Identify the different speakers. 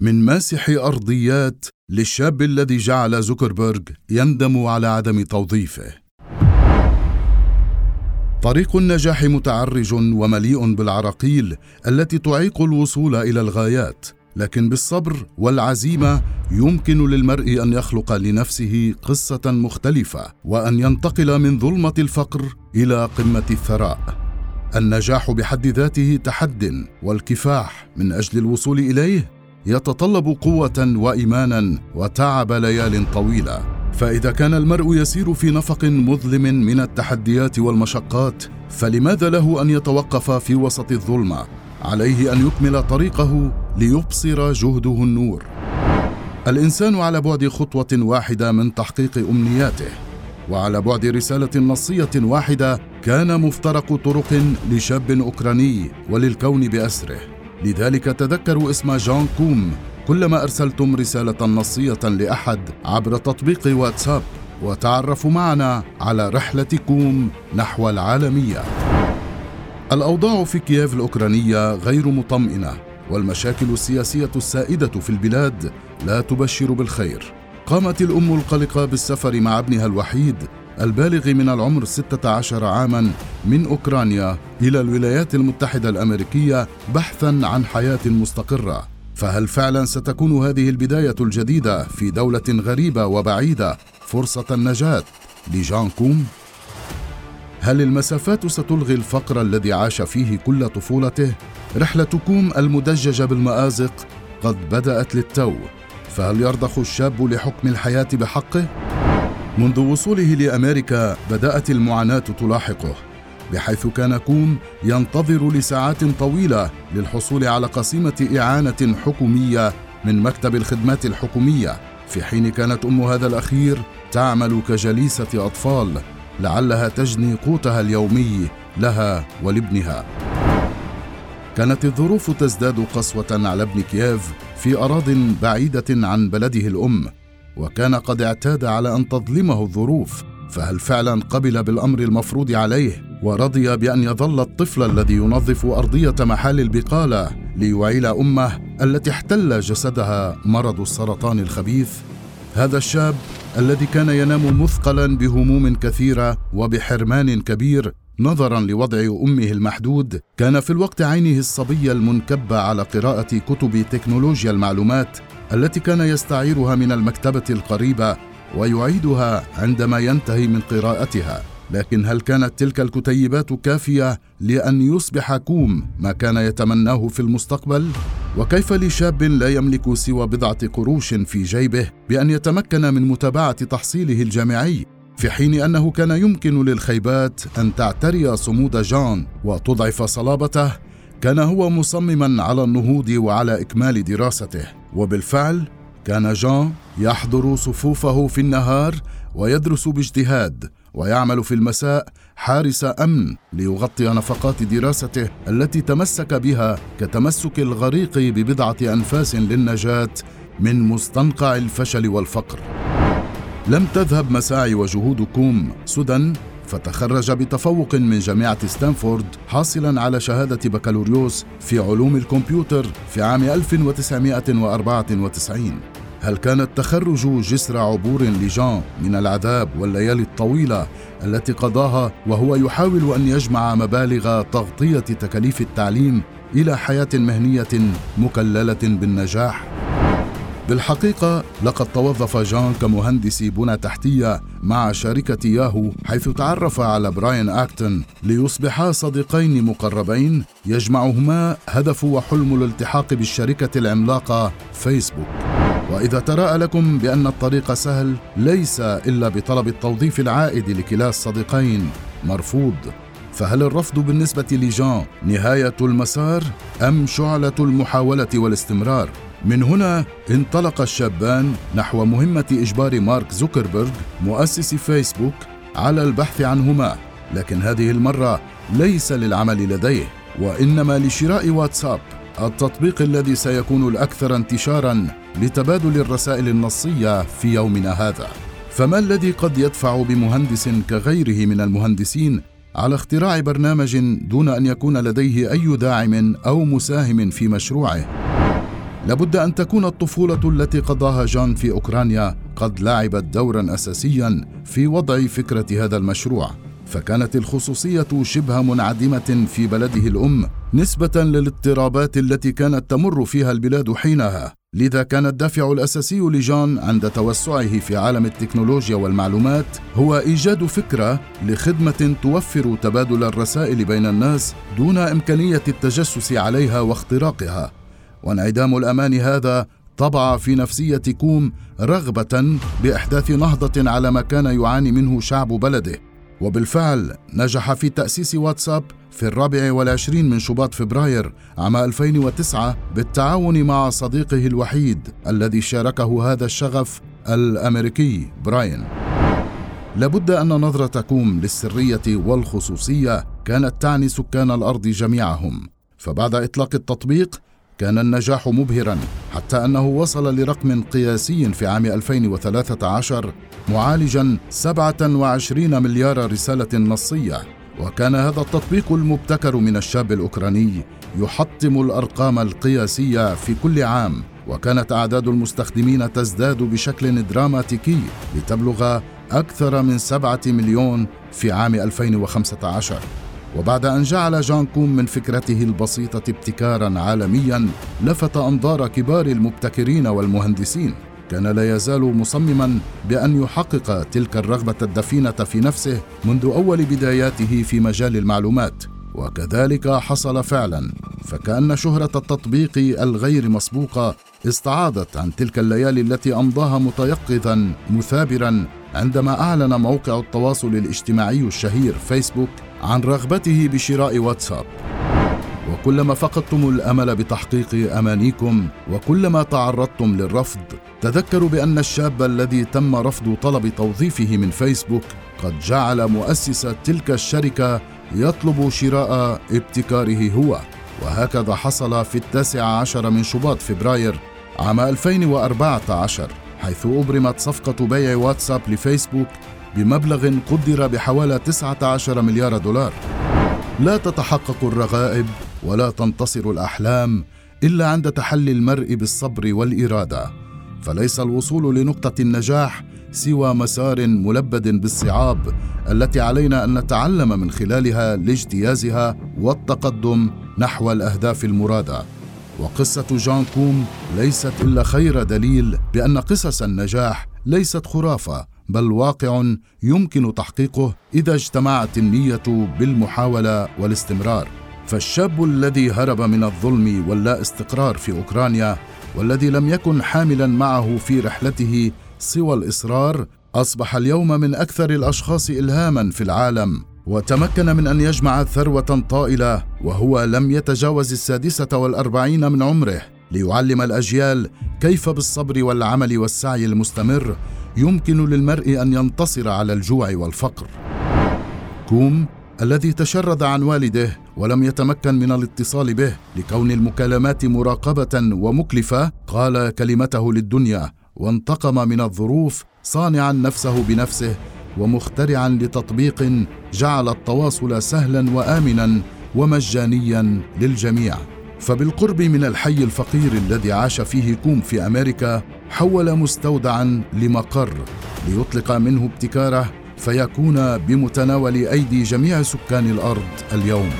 Speaker 1: من ماسح أرضيات للشاب الذي جعل زوكربيرج يندم على عدم توظيفه. طريق النجاح متعرج ومليء بالعراقيل التي تعيق الوصول إلى الغايات لكن بالصبر والعزيمة يمكن للمرء أن يخلق لنفسه قصة مختلفة وأن ينتقل من ظلمة الفقر إلى قمة الثراء. النجاح بحد ذاته تحد والكفاح من أجل الوصول إليه يتطلب قوة وإيمانا وتعب ليال طويلة. فإذا كان المرء يسير في نفق مظلم من التحديات والمشقات فلماذا له أن يتوقف في وسط الظلمة؟ عليه أن يكمل طريقه ليبصر جهده النور. الإنسان على بعد خطوة واحدة من تحقيق أمنياته وعلى بعد رسالة نصية واحدة كان مفترق طرق لشاب أوكراني وللكون بأسره. لذلك تذكروا اسم جان كوم كلما أرسلتم رسالة نصية لأحد عبر تطبيق واتساب وتعرفوا معنا على رحلة كوم نحو العالمية. الأوضاع في كييف الأوكرانية غير مطمئنة والمشاكل السياسية السائدة في البلاد لا تبشر بالخير. قامت الأم القلقة بالسفر مع ابنها الوحيد البالغ من العمر 16 عاما من أوكرانيا إلى الولايات المتحدة الأمريكية بحثا عن حياة مستقرة. فهل فعلا ستكون هذه البداية الجديدة في دولة غريبة وبعيدة فرصة النجاة لجان كوم؟ هل المسافات ستلغي الفقر الذي عاش فيه كل طفولته؟ رحلة كوم المدججة بالمآزق قد بدأت للتو. فهل يرضخ الشاب لحكم الحياة بحقه؟ منذ وصوله لأمريكا بدأت المعاناة تلاحقه. بحيث كان كوم ينتظر لساعات طويلة للحصول على قسيمة إعانة حكومية من مكتب الخدمات الحكومية في حين كانت أم هذا الأخير تعمل كجليسة أطفال لعلها تجني قوتها اليومي لها ولابنها. كانت الظروف تزداد قسوة على ابن كييف في اراض بعيدة عن بلده الأم وكان قد اعتاد على أن تظلمه الظروف فهل فعلا قبل بالأمر المفروض عليه؟ ورضي بأن يظل الطفل الذي ينظف أرضية محال البقالة ليعيل أمه التي احتل جسدها مرض السرطان الخبيث. هذا الشاب الذي كان ينام مثقلا بهموم كثيرة وبحرمان كبير نظرا لوضع أمه المحدود كان في الوقت عينه الصبيه المنكبه على قراءة كتب تكنولوجيا المعلومات التي كان يستعيرها من المكتبة القريبة ويعيدها عندما ينتهي من قراءتها. لكن هل كانت تلك الكتيبات كافية لأن يصبح كوم ما كان يتمناه في المستقبل؟ وكيف لشاب لا يملك سوى بضعة قروش في جيبه بأن يتمكن من متابعة تحصيله الجامعي في حين أنه كان يمكن للخيبات أن تعتري صمود جان وتضعف صلابته كان هو مصمما على النهوض وعلى إكمال دراسته. وبالفعل كان جان يحضر صفوفه في النهار ويدرس باجتهاد ويعمل في المساء حارس أمن ليغطي نفقات دراسته التي تمسك بها كتمسك الغريق ببضعة أنفاس للنجاة من مستنقع الفشل والفقر. لم تذهب مساعي وجهود كوم سدى فتخرج بتفوق من جامعة ستانفورد حاصلا على شهادة بكالوريوس في علوم الكمبيوتر في عام 1994 هل كان التخرج جسر عبور لجان من العذاب والليالي الطويلة التي قضاها وهو يحاول أن يجمع مبالغ تغطية تكاليف التعليم إلى حياة مهنية مكللة بالنجاح؟ بالحقيقة لقد توظف جان كمهندس بنى تحتية مع شركة ياهو حيث تعرف على براين أكتون ليصبحا صديقين مقربين يجمعهما هدف وحلم الالتحاق بالشركة العملاقة فيسبوك وإذا تراءى لكم بأن الطريق سهل ليس إلا بطلب التوظيف العائد لكلا الصديقين مرفوض. فهل الرفض بالنسبة لجان نهاية المسار أم شعلة المحاولة والاستمرار؟ من هنا انطلق الشابان نحو مهمة إجبار مارك زوكربيرج مؤسس فيسبوك على البحث عنهما. لكن هذه المرة ليس للعمل لديه وإنما لشراء واتساب. التطبيق الذي سيكون الأكثر انتشارا لتبادل الرسائل النصية في يومنا هذا. فما الذي قد يدفع بمهندس كغيره من المهندسين على اختراع برنامج دون أن يكون لديه أي داعم أو مساهم في مشروعه؟ لابد أن تكون الطفولة التي قضاها جان في أوكرانيا قد لعبت دورا أساسيا في وضع فكرة هذا المشروع. فكانت الخصوصية شبه منعدمة في بلده الأم نسبة للاضطرابات التي كانت تمر فيها البلاد حينها لذا كان الدافع الأساسي لجان عند توسعه في عالم التكنولوجيا والمعلومات هو إيجاد فكرة لخدمة توفر تبادل الرسائل بين الناس دون إمكانية التجسس عليها واختراقها. وانعدام الأمان هذا طبع في نفسية كوم رغبة بإحداث نهضة على ما كان يعاني منه شعب بلده. وبالفعل نجح في تأسيس واتساب في الرابع والعشرين من شباط فبراير عام 2009 بالتعاون مع صديقه الوحيد الذي شاركه هذا الشغف الأمريكي براين. لابد أن نظرة كوم للسرية والخصوصية كانت تعني سكان الأرض جميعهم. فبعد إطلاق التطبيق كان النجاح مبهرا حتى أنه وصل لرقم قياسي في عام 2013 معالجا 27 مليار رسالة نصية. وكان هذا التطبيق المبتكر من الشاب الأوكراني يحطم الأرقام القياسية في كل عام وكانت أعداد المستخدمين تزداد بشكل دراماتيكي لتبلغ أكثر من 7 مليون في عام 2015 وبعد أن جعل جان كوم من فكرته البسيطة ابتكارا عالميا لفت أنظار كبار المبتكرين والمهندسين. كان لا يزال مصمما بأن يحقق تلك الرغبة الدفينة في نفسه منذ أول بداياته في مجال المعلومات وكذلك حصل فعلا. فكأن شهرة التطبيق الغير مسبوقة استعاضت عن تلك الليالي التي أمضاها متيقظا مثابرا عندما أعلن موقع التواصل الاجتماعي الشهير فيسبوك عن رغبته بشراء واتساب. وكلما فقدتم الأمل بتحقيق أمانيكم وكلما تعرضتم للرفض تذكروا بأن الشاب الذي تم رفض طلب توظيفه من فيسبوك قد جعل مؤسس تلك الشركة يطلب شراء ابتكاره هو. وهكذا حصل في التاسع عشر من شباط فبراير عام 2014 حيث أبرمت صفقة بيع واتساب لفيسبوك بمبلغ قدر بحوالي 19 مليار دولار. لا تتحقق الرغائب ولا تنتصر الأحلام إلا عند تحلي المرء بالصبر والإرادة. فليس الوصول لنقطة النجاح سوى مسار ملبد بالصعاب التي علينا أن نتعلم من خلالها لاجتيازها والتقدم نحو الأهداف المرادة. وقصة جان كوم ليست إلا خير دليل بأن قصص النجاح ليست خرافة بل واقع يمكن تحقيقه إذا اجتمعت النية بالمحاولة والاستمرار. فالشاب الذي هرب من الظلم واللا استقرار في أوكرانيا والذي لم يكن حاملا معه في رحلته سوى الإصرار أصبح اليوم من أكثر الأشخاص الهاما في العالم وتمكن من أن يجمع ثروة طائلة وهو لم يتجاوز السادسة والأربعين من عمره ليعلم الأجيال كيف بالصبر والعمل والسعي المستمر يمكن للمرء أن ينتصر على الجوع والفقر. كوم الذي تشرد عن والده ولم يتمكن من الاتصال به لكون المكالمات مراقبة ومكلفة قال كلمته للدنيا وانتقم من الظروف صانعا نفسه بنفسه ومخترعا لتطبيق جعل التواصل سهلا وآمنا ومجانيا للجميع. فبالقرب من الحي الفقير الذي عاش فيه كوم في أمريكا حول مستودعا لمقر ليطلق منه ابتكاره فيكون بمتناول أيدي جميع سكان الأرض اليوم.